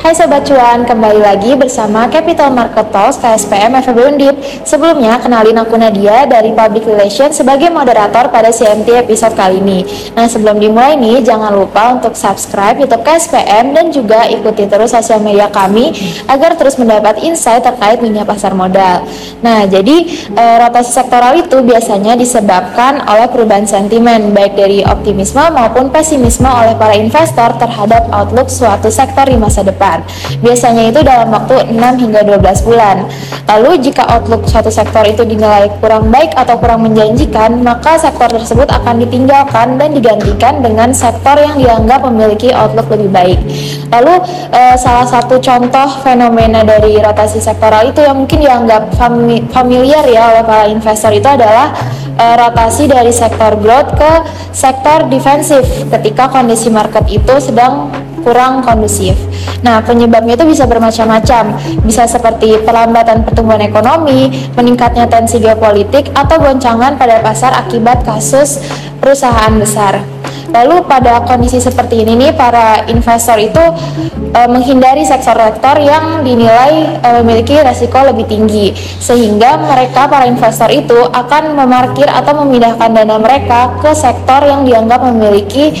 Hai Sobat Cuan, kembali lagi bersama Capital Market Talks KSPM FEB Undip. Sebelumnya, kenalin aku Nadia dari Public Relations sebagai moderator pada CMT episode kali ini. Nah, sebelum dimulai nih, jangan lupa untuk subscribe YouTube KSPM dan juga ikuti terus sosial media kami agar terus mendapat insight terkait dunia pasar modal. Nah, jadi e, rotasi sektoral itu biasanya disebabkan oleh perubahan sentimen baik dari optimisme maupun pesimisme oleh para investor terhadap outlook suatu sektor di masa depan Biasanya itu dalam waktu 6 hingga 12 bulan. Lalu jika outlook suatu sektor itu dinilai kurang baik atau kurang menjanjikan, maka sektor tersebut akan ditinggalkan dan digantikan dengan sektor yang dianggap memiliki outlook lebih baik. Lalu eh, salah satu contoh fenomena dari rotasi sektoral itu yang mungkin dianggap fami familiar ya oleh para investor itu adalah eh, rotasi dari sektor growth ke sektor defensif ketika kondisi market itu sedang kurang kondusif. Nah, penyebabnya itu bisa bermacam-macam. Bisa seperti perlambatan pertumbuhan ekonomi, meningkatnya tensi geopolitik, atau goncangan pada pasar akibat kasus perusahaan besar. Lalu pada kondisi seperti ini nih para investor itu e, menghindari sektor-sektor yang dinilai e, memiliki resiko lebih tinggi sehingga mereka para investor itu akan memarkir atau memindahkan dana mereka ke sektor yang dianggap memiliki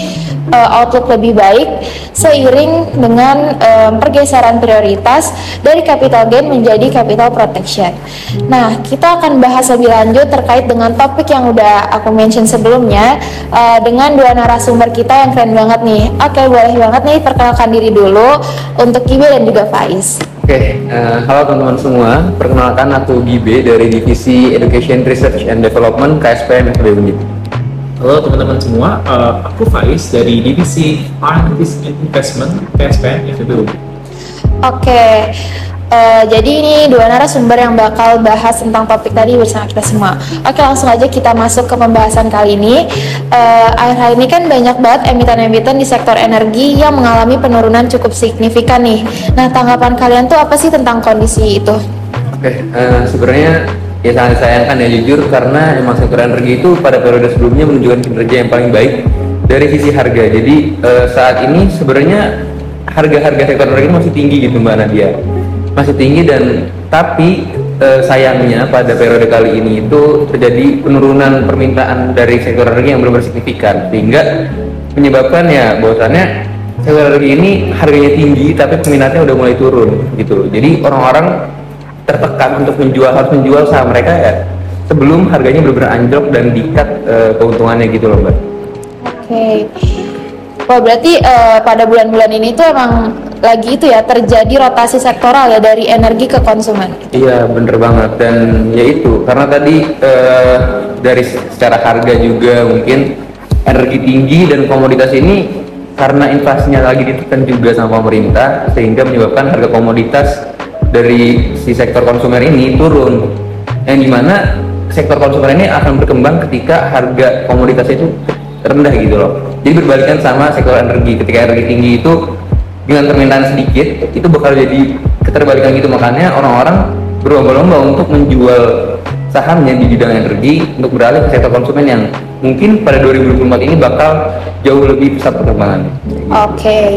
uh, outlook lebih baik seiring dengan pergeseran prioritas dari capital gain menjadi capital protection. Nah, kita akan bahas lebih lanjut terkait dengan topik yang udah aku mention sebelumnya uh, dengan dua narasumber kita yang keren banget nih. Oke, boleh banget nih perkenalkan diri dulu untuk Gibe dan juga Faiz. Oke, okay, uh, halo teman-teman semua. Perkenalkan aku Gibe dari Divisi Education Research and Development KSPM FB Undip. Halo teman-teman semua, uh, aku Faiz dari Divisi Finance Investment PSPN FEB Oke, uh, jadi ini dua narasumber yang bakal bahas tentang topik tadi bersama kita semua. Oke, langsung aja kita masuk ke pembahasan kali ini. Uh, akhir-akhir ini kan banyak banget emiten-emiten di sektor energi yang mengalami penurunan cukup signifikan nih. Nah, tanggapan kalian tuh apa sih tentang kondisi itu? Oke, uh, sebenarnya ya sangat sayangkan ya jujur karena emang sektor energi itu pada periode sebelumnya menunjukkan kinerja yang paling baik dari sisi harga. Jadi uh, saat ini sebenarnya harga-harga sektor energi masih tinggi gitu Mbak Nadia. Masih tinggi dan tapi uh, sayangnya pada periode kali ini itu terjadi penurunan permintaan dari sektor energi yang belum signifikan sehingga menyebabkan ya bahwasannya sektor energi ini harganya tinggi tapi peminatnya udah mulai turun gitu. Jadi orang-orang tertekan untuk menjual harus menjual saham mereka ya sebelum harganya benar-benar anjlok dan dikat uh, keuntungannya gitu loh mbak. Oke. Okay. Wah berarti uh, pada bulan-bulan ini tuh emang lagi itu ya terjadi rotasi sektoral ya dari energi ke konsumen. Iya bener banget. Dan ya itu karena tadi uh, dari secara harga juga mungkin energi tinggi dan komoditas ini karena inflasinya lagi ditekan juga sama pemerintah sehingga menyebabkan harga komoditas dari si sektor konsumer ini turun. Yang di mana sektor konsumer ini akan berkembang ketika harga komoditas itu rendah gitu loh. Jadi berbalikan sama sektor energi. Ketika energi tinggi itu dengan permintaan sedikit itu bakal jadi keterbalikan gitu makanya orang-orang berlomba-lomba untuk menjual sahamnya di bidang energi untuk beralih ke sektor konsumen yang mungkin pada 2024 ini bakal jauh lebih pesat perkembangannya. Oke. Okay.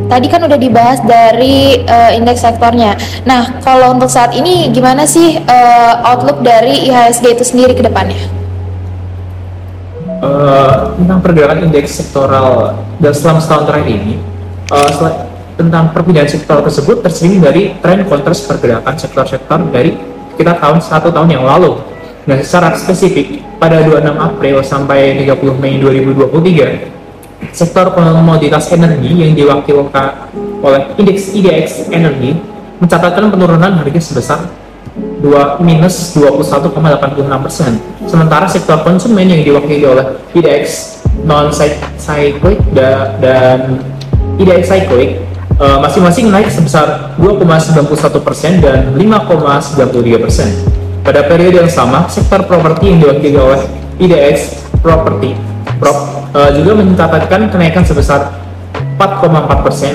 Tadi kan udah dibahas dari uh, indeks sektornya. Nah, kalau untuk saat ini gimana sih uh, outlook dari IHSG itu sendiri ke depannya? Uh, tentang pergerakan indeks sektoral dan selama setahun terakhir ini, uh, tentang perpindahan sektor tersebut terseling dari tren kontras pergerakan sektor-sektor dari kita tahun satu tahun yang lalu. Nah, secara spesifik pada 26 April sampai 30 Mei 2023 sektor komoditas energi yang diwakilkan oleh indeks IDX energi mencatatkan penurunan harga sebesar 2 minus 21,86 persen. Sementara sektor konsumen yang diwakili oleh IDX non cyclic dan IDX cyclic eh, masing-masing naik sebesar 2,91 persen dan 5,93 persen. Pada periode yang sama, sektor properti yang diwakili oleh IDX Property Prop uh, juga mencatatkan kenaikan sebesar 4,4 persen.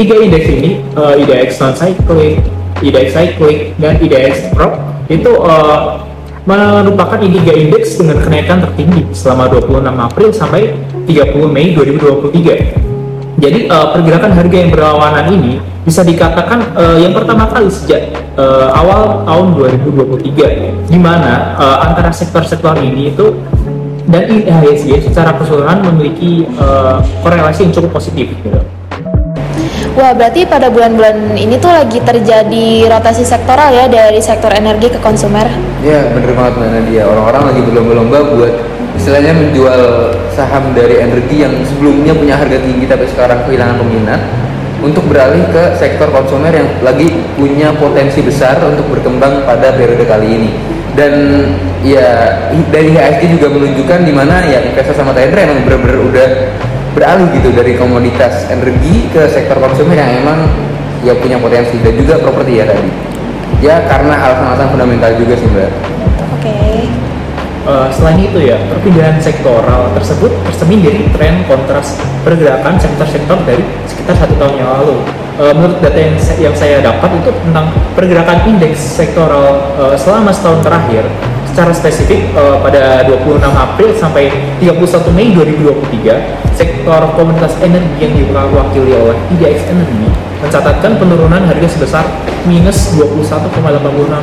Tiga indeks ini, uh, IDX non cyclic, IDX cyclic, dan IDX prop itu uh, merupakan tiga indeks dengan kenaikan tertinggi selama 26 April sampai 30 Mei 2023. Jadi uh, pergerakan harga yang berlawanan ini bisa dikatakan uh, yang pertama kali sejak uh, awal tahun 2023 di mana uh, antara sektor-sektor ini itu dan IHSG secara keseluruhan memiliki uh, korelasi yang cukup positif gitu. Wah, berarti pada bulan-bulan ini tuh lagi terjadi rotasi sektoral ya dari sektor energi ke konsumer. Ya, bener banget Mbak Nadia. Orang-orang lagi berlomba-lomba buat istilahnya menjual saham dari energi yang sebelumnya punya harga tinggi tapi sekarang kehilangan peminat untuk beralih ke sektor konsumer yang lagi punya potensi besar untuk berkembang pada periode kali ini. Dan ya dari HSG juga menunjukkan di mana ya investor sama trader emang benar-benar udah beralih gitu dari komoditas energi ke sektor konsumer yang emang ya punya potensi. Dan juga properti ya tadi. Ya karena alasan-alasan fundamental juga sih mbak. Uh, selain itu ya, perpindahan sektoral tersebut tercermin dari tren kontras pergerakan sektor-sektor dari sekitar satu tahun yang lalu. Uh, menurut data yang, saya dapat itu tentang pergerakan indeks sektoral uh, selama setahun terakhir, secara spesifik uh, pada 26 April sampai 31 Mei 2023, sektor komunitas energi yang diwakili oleh IDX Energy mencatatkan penurunan harga sebesar minus 21,86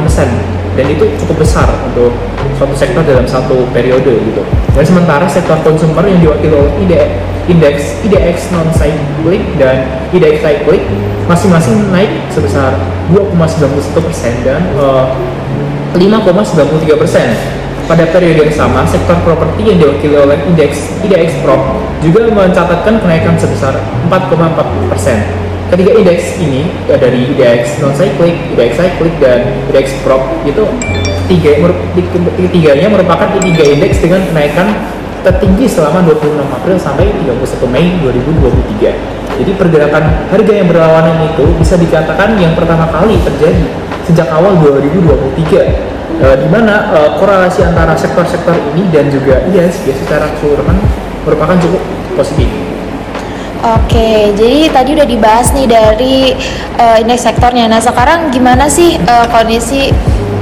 persen dan itu cukup besar untuk suatu sektor dalam satu periode gitu. Dan sementara sektor konsumer yang diwakili oleh indeks IDX non cyclic dan IDX cyclic masing-masing naik sebesar 2,91 persen dan uh, 5,93 persen. Pada periode yang sama, sektor properti yang diwakili oleh indeks IDX Prop juga mencatatkan kenaikan sebesar 4,4 persen ketiga indeks ini ya dari indeks non cyclic, indeks cyclic dan indeks prop itu tiga tiganya merupakan tiga indeks dengan kenaikan tertinggi selama 26 April sampai 31 Mei 2023. Jadi pergerakan harga yang berlawanan itu bisa dikatakan yang pertama kali terjadi sejak awal 2023 e, di mana e, korelasi antara sektor-sektor ini dan juga IHSG secara keseluruhan merupakan cukup positif. Oke, jadi tadi udah dibahas nih dari uh, indeks sektornya. Nah, sekarang gimana sih uh, kondisi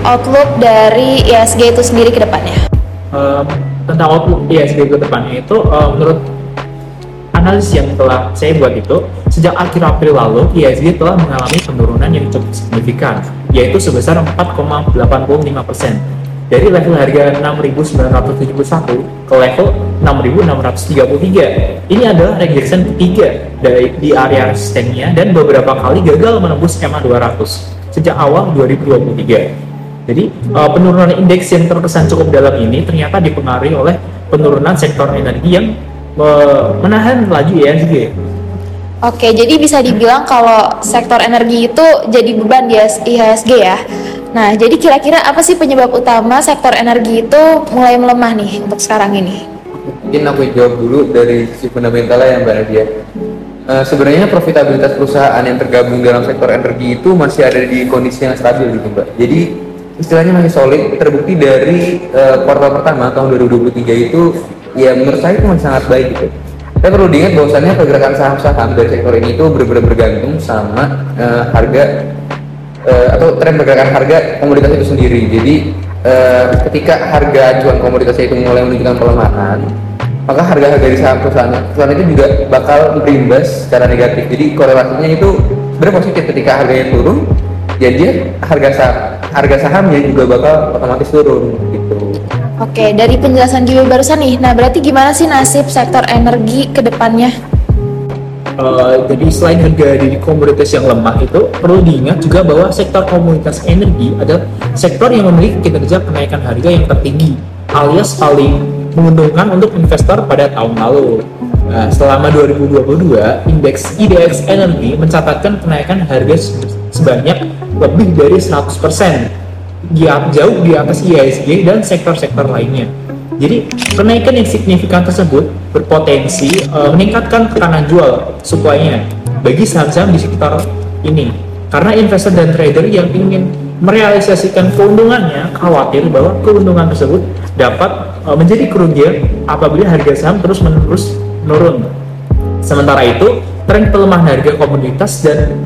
outlook dari ISG itu sendiri ke depannya? Uh, tentang outlook ISG ke depannya itu uh, menurut analisis yang telah saya buat itu sejak akhir April lalu ISG telah mengalami penurunan yang cukup signifikan yaitu sebesar 4,85 persen dari level harga 6.971 ke level 6.633. Ini adalah rejection ketiga dari di area resistennya dan beberapa kali gagal menembus EMA 200 sejak awal 2023. Jadi uh, penurunan indeks yang terkesan cukup dalam ini ternyata dipengaruhi oleh penurunan sektor energi yang uh, menahan laju ISG. Oke, jadi bisa dibilang kalau sektor energi itu jadi beban di IHSG ya. Nah, jadi kira-kira apa sih penyebab utama sektor energi itu mulai melemah nih untuk sekarang ini? Mungkin aku jawab dulu dari sisi fundamentalnya yang Mbak Nadia. Uh, sebenarnya profitabilitas perusahaan yang tergabung dalam sektor energi itu masih ada di kondisi yang stabil gitu Mbak. Jadi istilahnya masih solid, terbukti dari uh, kuartal pertama tahun 2023 itu ya menurut saya itu masih sangat baik gitu. Saya perlu diingat bahwasannya pergerakan saham-saham dari sektor ini itu benar-benar bergantung sama uh, harga uh, atau tren pergerakan harga komoditas itu sendiri. Jadi uh, ketika harga acuan komoditasnya itu mulai menunjukkan pelemahan, maka harga-harga di saham perusahaan, perusahaan itu juga bakal berimbas secara negatif. Jadi korelasinya itu sebenarnya positif ketika harganya turun, ya dia harga saham harga sahamnya juga bakal otomatis turun. Oke, dari penjelasan Gibi barusan nih, nah berarti gimana sih nasib sektor energi ke depannya? Uh, jadi selain harga di komoditas yang lemah itu perlu diingat juga bahwa sektor komoditas energi adalah sektor yang memiliki kinerja kenaikan harga yang tertinggi alias paling menguntungkan untuk investor pada tahun lalu. Nah, selama 2022, indeks IDX Energi mencatatkan kenaikan harga sebanyak lebih dari 100% jauh di atas IISG dan sektor-sektor lainnya. Jadi kenaikan yang signifikan tersebut berpotensi uh, meningkatkan tekanan jual supply-nya bagi saham-saham di sekitar ini. Karena investor dan trader yang ingin merealisasikan keuntungannya khawatir bahwa keuntungan tersebut dapat uh, menjadi kerugian apabila harga saham terus-menerus menurun. Sementara itu, tren pelemahan harga komoditas dan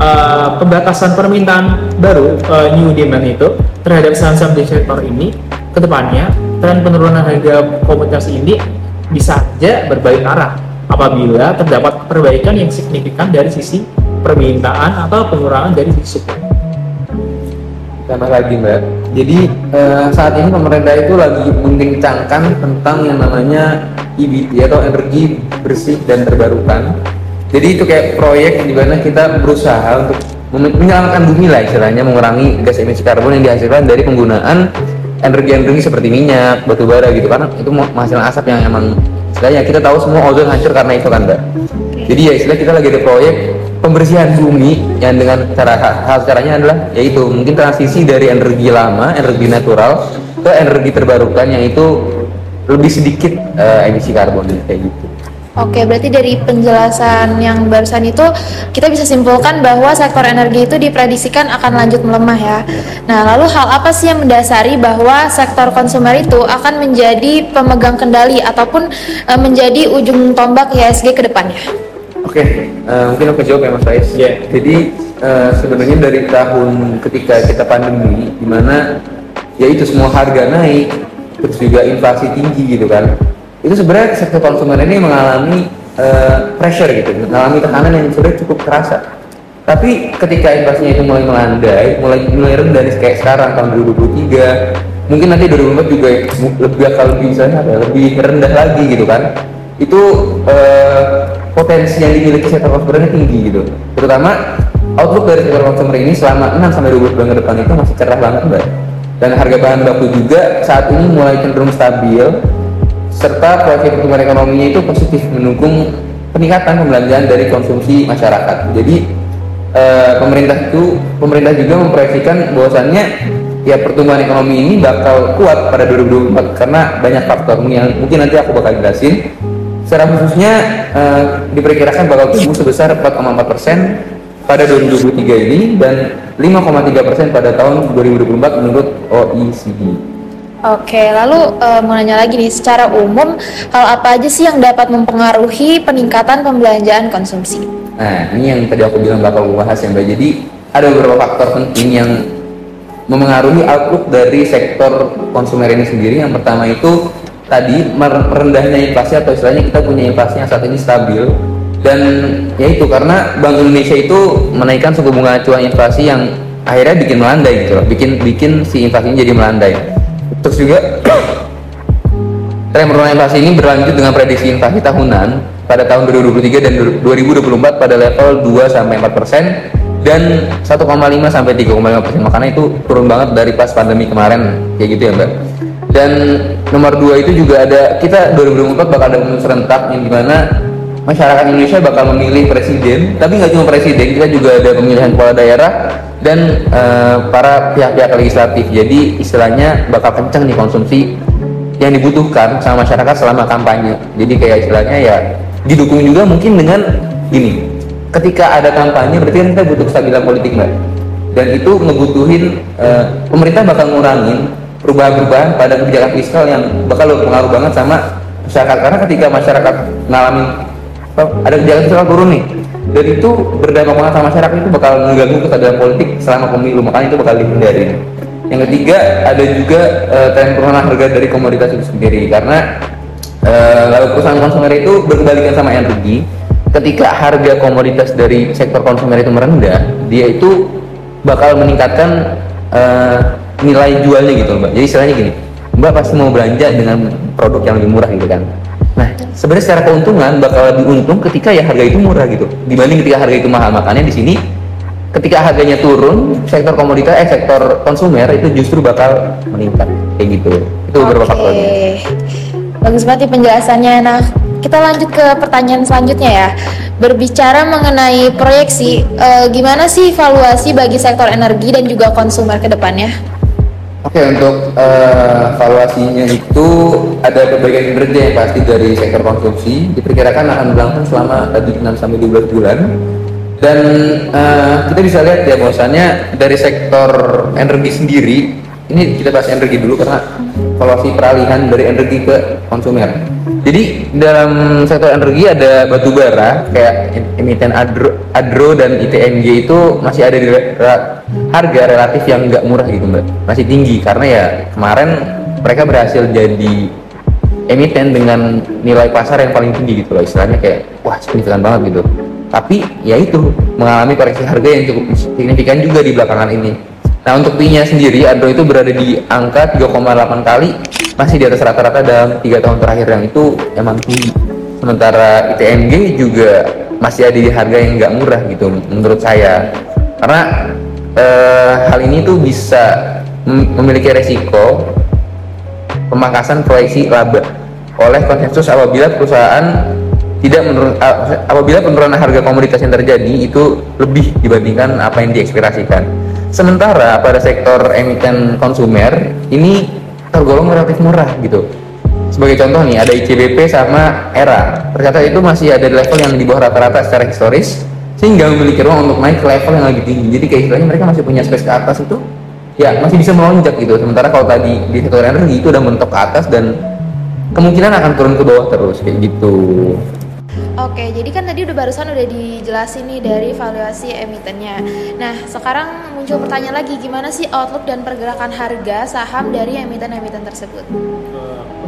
uh, pembatasan permintaan baru uh, new demand itu terhadap saham-saham di sektor ini ke depannya tren penurunan harga komoditas ini bisa saja berbalik arah apabila terdapat perbaikan yang signifikan dari sisi permintaan atau pengurangan dari sisi supply. Sama lagi mbak. Jadi eh, saat ini pemerintah itu lagi mengencangkan tentang yang namanya EBT atau energi bersih dan terbarukan. Jadi itu kayak proyek di mana kita berusaha untuk menyelamatkan bumi lah istilahnya mengurangi gas emisi karbon yang dihasilkan dari penggunaan energi-energi seperti minyak, batu bara gitu karena itu menghasilkan asap yang emang istilahnya kita tahu semua ozon hancur karena itu kan mbak. Jadi ya istilah kita lagi ada proyek pembersihan bumi yang dengan cara hal caranya adalah yaitu mungkin transisi dari energi lama, energi natural ke energi terbarukan yang itu lebih sedikit eh, emisi karbon kayak gitu. Oke, berarti dari penjelasan yang barusan itu kita bisa simpulkan bahwa sektor energi itu diprediksikan akan lanjut melemah ya. Nah, lalu hal apa sih yang mendasari bahwa sektor konsumer itu akan menjadi pemegang kendali ataupun eh, menjadi ujung tombak ISG ke depannya? Oke, eh, mungkin aku jawab ya Mas Faiz. Iya. Jadi eh, sebenarnya dari tahun ketika kita pandemi, di mana ya itu semua harga naik, terus juga inflasi tinggi gitu kan, itu sebenarnya sektor konsumen ini mengalami eh, pressure gitu, mengalami tekanan yang sebenarnya cukup terasa. Tapi ketika inflasinya itu mulai melandai, mulai mulai rendah nih kayak sekarang tahun 2023, mungkin nanti 2024 juga lebih bakal lebih misalnya apa ya, lebih rendah lagi gitu kan. Itu eh, potensi yang dimiliki sektor konsumen ini tinggi gitu. Terutama outlook dari sektor konsumer ini selama 6 sampai 12 bulan ke depan itu masih cerah banget mbak. Dan harga bahan baku juga saat ini mulai cenderung stabil serta proyeksi pertumbuhan ekonominya itu positif mendukung peningkatan pembelanjaan dari konsumsi masyarakat. Jadi eh, pemerintah itu pemerintah juga memproyeksikan bahwasannya ya pertumbuhan ekonomi ini bakal kuat pada 2024 karena banyak faktor yang mungkin nanti aku bakal jelasin. Secara khususnya eh, diperkirakan bakal tumbuh sebesar 4,4 persen pada 2023 ini dan 5,3 persen pada tahun 2024 menurut E OECD. Oke, lalu eh, mau nanya lagi nih, secara umum hal apa aja sih yang dapat mempengaruhi peningkatan pembelanjaan konsumsi? Nah, ini yang tadi aku bilang bakal membahas ya Mbak. Jadi ada beberapa faktor penting yang memengaruhi outlook dari sektor konsumer ini sendiri. Yang pertama itu tadi mer- merendahnya inflasi atau istilahnya kita punya inflasi yang saat ini stabil dan ya itu karena Bank Indonesia itu menaikkan suku bunga acuan inflasi yang akhirnya bikin melandai gitu loh, bikin bikin si inflasinya jadi melandai. Terus juga Tren penurunan inflasi ini berlanjut dengan prediksi inflasi tahunan pada tahun 2023 dan 2024 pada level 2 sampai 4 persen dan 1,5 sampai 3,5 persen. Makanya itu turun banget dari pas pandemi kemarin kayak gitu ya mbak. Dan nomor dua itu juga ada kita 2024 bakal ada pemilu serentak yang di mana masyarakat Indonesia bakal memilih presiden, tapi nggak cuma presiden, kita juga ada pemilihan kepala daerah dan eh, para pihak-pihak legislatif. Jadi istilahnya bakal kencang nih konsumsi yang dibutuhkan sama masyarakat selama kampanye. Jadi kayak istilahnya ya didukung juga mungkin dengan gini. Ketika ada kampanye berarti kan kita butuh kestabilan politik mbak. Dan itu ngebutuhin eh, pemerintah bakal ngurangin perubahan-perubahan pada kebijakan fiskal yang bakal berpengaruh banget sama masyarakat karena ketika masyarakat ngalamin ada kebijakan fiskal turun nih. Dan itu berdampak banget sama masyarakat itu bakal mengganggu kestabilan politik selama pemilu. Makanya itu bakal dihindari. Yang ketiga ada juga eh, tren penurunan harga dari komoditas itu sendiri. Karena eh, lalu perusahaan konsumer itu berkebalikan sama energi ketika harga komoditas dari sektor konsumer itu merendah dia itu bakal meningkatkan eh, nilai jualnya gitu mbak. Jadi istilahnya gini mbak pasti mau belanja dengan produk yang lebih murah gitu kan nah sebenarnya secara keuntungan bakal lebih untung ketika ya harga itu murah gitu dibanding ketika harga itu mahal makanya di sini ketika harganya turun sektor komoditas eh sektor konsumer itu justru bakal meningkat kayak gitu itu beberapa Oke. faktornya Bagus banget nih penjelasannya. Nah, kita lanjut ke pertanyaan selanjutnya ya. Berbicara mengenai proyeksi, eh, gimana sih valuasi bagi sektor energi dan juga konsumer ke depannya? Oke untuk eh, valuasinya itu ada perbaikan kinerja yang pasti dari sektor konsumsi diperkirakan akan berlangsung selama tadi 6 sampai 12 bulan dan eh, kita bisa lihat ya bahwasannya dari sektor energi sendiri ini kita bahas energi dulu karena valuasi peralihan dari energi ke konsumer. Jadi dalam sektor energi ada batu bara kayak emiten Adro, Adro dan ITNG itu masih ada di harga relatif yang nggak murah gitu mbak, masih tinggi karena ya kemarin mereka berhasil jadi emiten dengan nilai pasar yang paling tinggi gitu loh. Istilahnya kayak wah signifikan banget gitu. Tapi ya itu mengalami koreksi harga yang cukup signifikan juga di belakangan ini. Nah untuk P nya sendiri Android itu berada di angka 3,8 kali masih di atas rata-rata dalam tiga tahun terakhir yang itu emang tinggi. Sementara ITMG juga masih ada di harga yang nggak murah gitu menurut saya. Karena eh, hal ini tuh bisa memiliki resiko pemangkasan proyeksi laba oleh konsensus apabila perusahaan tidak menurun apabila penurunan harga komoditas yang terjadi itu lebih dibandingkan apa yang diekspektasikan. Sementara pada sektor emiten konsumer ini tergolong relatif murah gitu. Sebagai contoh nih ada ICBP sama ERA. Ternyata itu masih ada di level yang di bawah rata-rata secara historis sehingga memiliki ruang untuk naik ke level yang lebih tinggi. Jadi kayak istilahnya mereka masih punya space ke atas itu ya masih bisa melonjak gitu. Sementara kalau tadi di sektor energi itu udah mentok ke atas dan kemungkinan akan turun ke bawah terus kayak gitu. Oke, jadi kan tadi udah barusan udah dijelasin nih dari valuasi emitennya. Nah, sekarang muncul pertanyaan lagi, gimana sih outlook dan pergerakan harga saham dari emiten-emiten tersebut?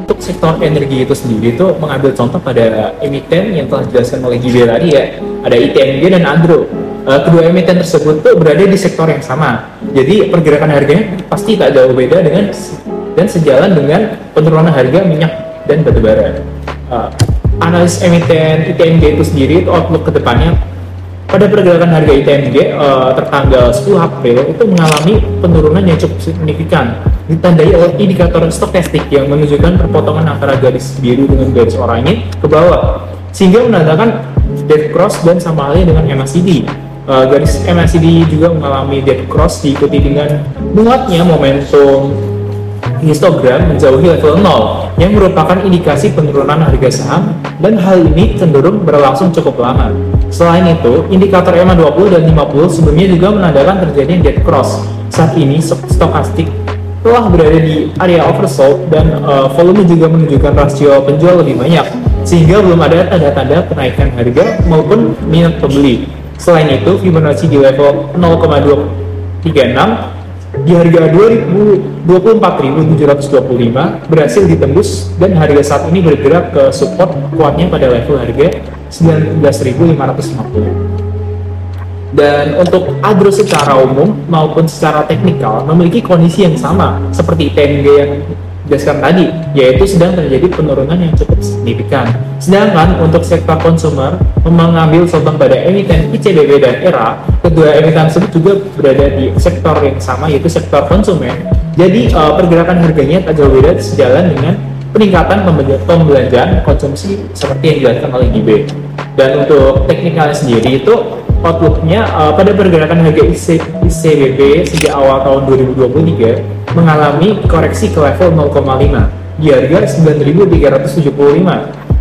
Untuk sektor energi itu sendiri itu mengambil contoh pada emiten yang telah dijelaskan oleh Gibe tadi ya, ada ITMG dan Andro. Eh, kedua emiten tersebut tuh berada di sektor yang sama. Jadi pergerakan harganya pasti tak jauh beda dengan dan sejalan dengan penurunan harga minyak dan batubara. Uh, analis emiten ITMG itu sendiri itu outlook ke depannya pada pergerakan harga ITMG uh, tertanggal 10 April itu mengalami penurunan yang cukup signifikan ditandai oleh indikator stokastik yang menunjukkan perpotongan antara garis biru dengan garis oranye ke bawah sehingga menandakan dead cross dan sama halnya dengan MACD uh, garis MACD juga mengalami dead cross diikuti dengan menguatnya momentum histogram menjauhi level 0 yang merupakan indikasi penurunan harga saham dan hal ini cenderung berlangsung cukup lama. Selain itu, indikator EMA 20 dan 50 sebelumnya juga menandakan terjadinya dead cross. Saat ini stokastik telah berada di area oversold dan uh, volume juga menunjukkan rasio penjual lebih banyak sehingga belum ada tanda-tanda kenaikan harga maupun minat pembeli. Selain itu, Fibonacci di level 0,236 di harga 24.725 berhasil ditembus dan harga saat ini bergerak ke support kuatnya pada level harga 19.550 dan untuk agro secara umum maupun secara teknikal memiliki kondisi yang sama seperti TNG yang dijelaskan tadi, yaitu sedang terjadi penurunan yang cukup signifikan. Sedangkan untuk sektor konsumer, mengambil contoh pada emiten ICBB dan ERA, kedua emiten tersebut juga berada di sektor yang sama, yaitu sektor konsumen. Jadi uh, pergerakan harganya tak jauh beda sejalan dengan peningkatan pembelanjaan konsumsi seperti yang dijelaskan oleh GB. Dan untuk teknikalnya sendiri itu outlooknya uh, pada pergerakan harga IC, ICBP sejak awal tahun 2023 mengalami koreksi ke level 0,5 di harga 9.375.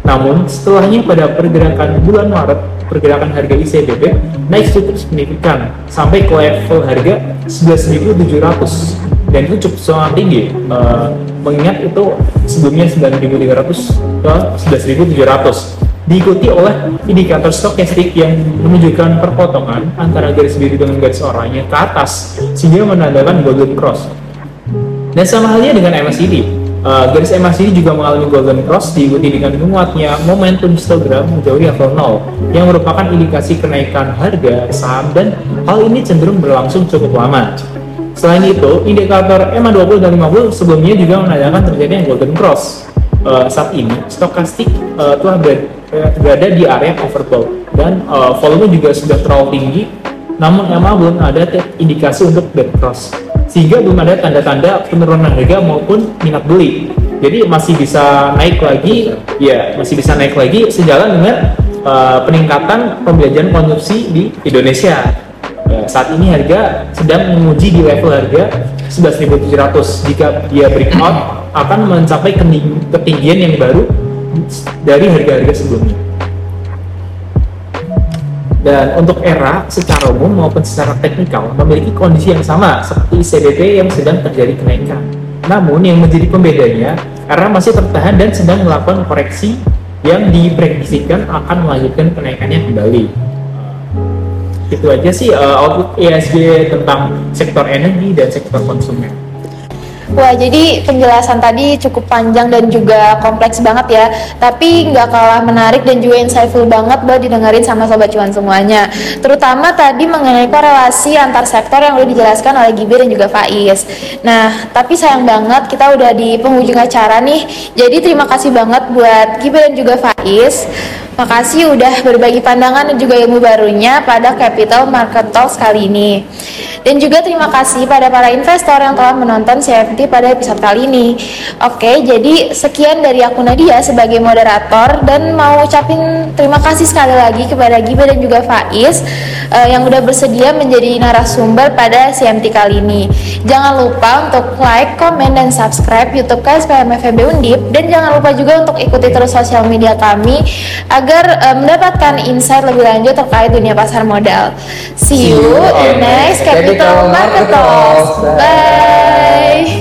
Namun setelahnya pada pergerakan bulan Maret pergerakan harga ICBP naik cukup signifikan sampai ke level harga 11.700 dan itu cukup sangat tinggi uh, mengingat itu sebelumnya 9.300 ke 11.700 diikuti oleh indikator stokastik yang menunjukkan perpotongan antara garis biru dengan garis oranye ke atas sehingga menandakan golden cross. Dan sama halnya dengan MACD, uh, garis MACD juga mengalami golden cross diikuti dengan menguatnya momentum histogram menjauhi level 0 yang merupakan indikasi kenaikan harga saham dan hal ini cenderung berlangsung cukup lama. Selain itu, indikator MA20 dan 50 sebelumnya juga menandakan terjadinya golden cross. Uh, saat ini, stokastik uh, telah ber berada di area overbought dan uh, volume juga sudah terlalu tinggi. Namun emang belum ada indikasi untuk dead cross sehingga belum ada tanda-tanda penurunan harga maupun minat beli. Jadi masih bisa naik lagi ya masih bisa naik lagi sejalan dengan uh, peningkatan pembelanjaan konsumsi di Indonesia ya, saat ini harga sedang menguji di level harga 11.700 jika dia breakout akan mencapai ketinggian yang baru dari harga-harga sebelumnya. Dan untuk era secara umum maupun secara teknikal memiliki kondisi yang sama seperti CDP yang sedang terjadi kenaikan. Namun yang menjadi pembedanya, era masih tertahan dan sedang melakukan koreksi yang diprediksikan akan melanjutkan kenaikannya kembali. Itu aja sih uh, outlook ESG tentang sektor energi dan sektor konsumen. Wah, jadi penjelasan tadi cukup panjang dan juga kompleks banget ya. Tapi nggak kalah menarik dan juga insightful banget buat didengerin sama sobat cuan semuanya. Terutama tadi mengenai korelasi antar sektor yang udah dijelaskan oleh Gibi dan juga Faiz. Nah, tapi sayang banget kita udah di penghujung acara nih. Jadi terima kasih banget buat Gibi dan juga Faiz. Makasih udah berbagi pandangan dan juga ilmu barunya pada Capital Market Talks kali ini. Dan juga terima kasih pada para investor yang telah menonton CFD pada episode kali ini. Oke, jadi sekian dari aku Nadia sebagai moderator dan mau ucapin terima kasih sekali lagi kepada Giba dan juga Faiz uh, yang udah bersedia menjadi narasumber pada CMT kali ini. Jangan lupa untuk like, komen, dan subscribe YouTube KSPM FEB Undip dan jangan lupa juga untuk ikuti terus sosial media kami agar uh, mendapatkan insight lebih lanjut terkait dunia pasar modal. See you in next Capital Market Talks. Bye.